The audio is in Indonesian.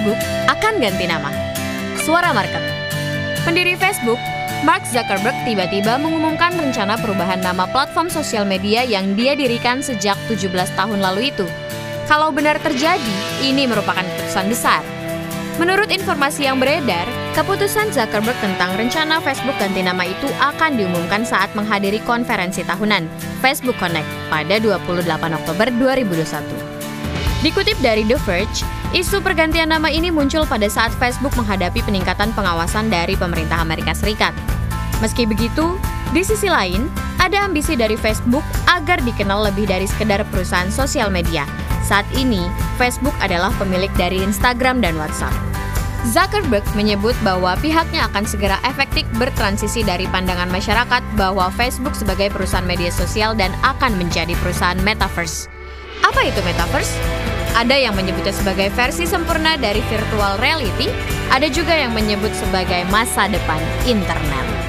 Facebook akan ganti nama. Suara Market Pendiri Facebook, Mark Zuckerberg tiba-tiba mengumumkan rencana perubahan nama platform sosial media yang dia dirikan sejak 17 tahun lalu itu. Kalau benar terjadi, ini merupakan keputusan besar. Menurut informasi yang beredar, keputusan Zuckerberg tentang rencana Facebook ganti nama itu akan diumumkan saat menghadiri konferensi tahunan Facebook Connect pada 28 Oktober 2021. Dikutip dari The Verge, isu pergantian nama ini muncul pada saat Facebook menghadapi peningkatan pengawasan dari pemerintah Amerika Serikat. Meski begitu, di sisi lain, ada ambisi dari Facebook agar dikenal lebih dari sekedar perusahaan sosial media. Saat ini, Facebook adalah pemilik dari Instagram dan WhatsApp. Zuckerberg menyebut bahwa pihaknya akan segera efektif bertransisi dari pandangan masyarakat bahwa Facebook sebagai perusahaan media sosial dan akan menjadi perusahaan metaverse. Apa itu metaverse? Ada yang menyebutnya sebagai versi sempurna dari virtual reality, ada juga yang menyebut sebagai masa depan internet.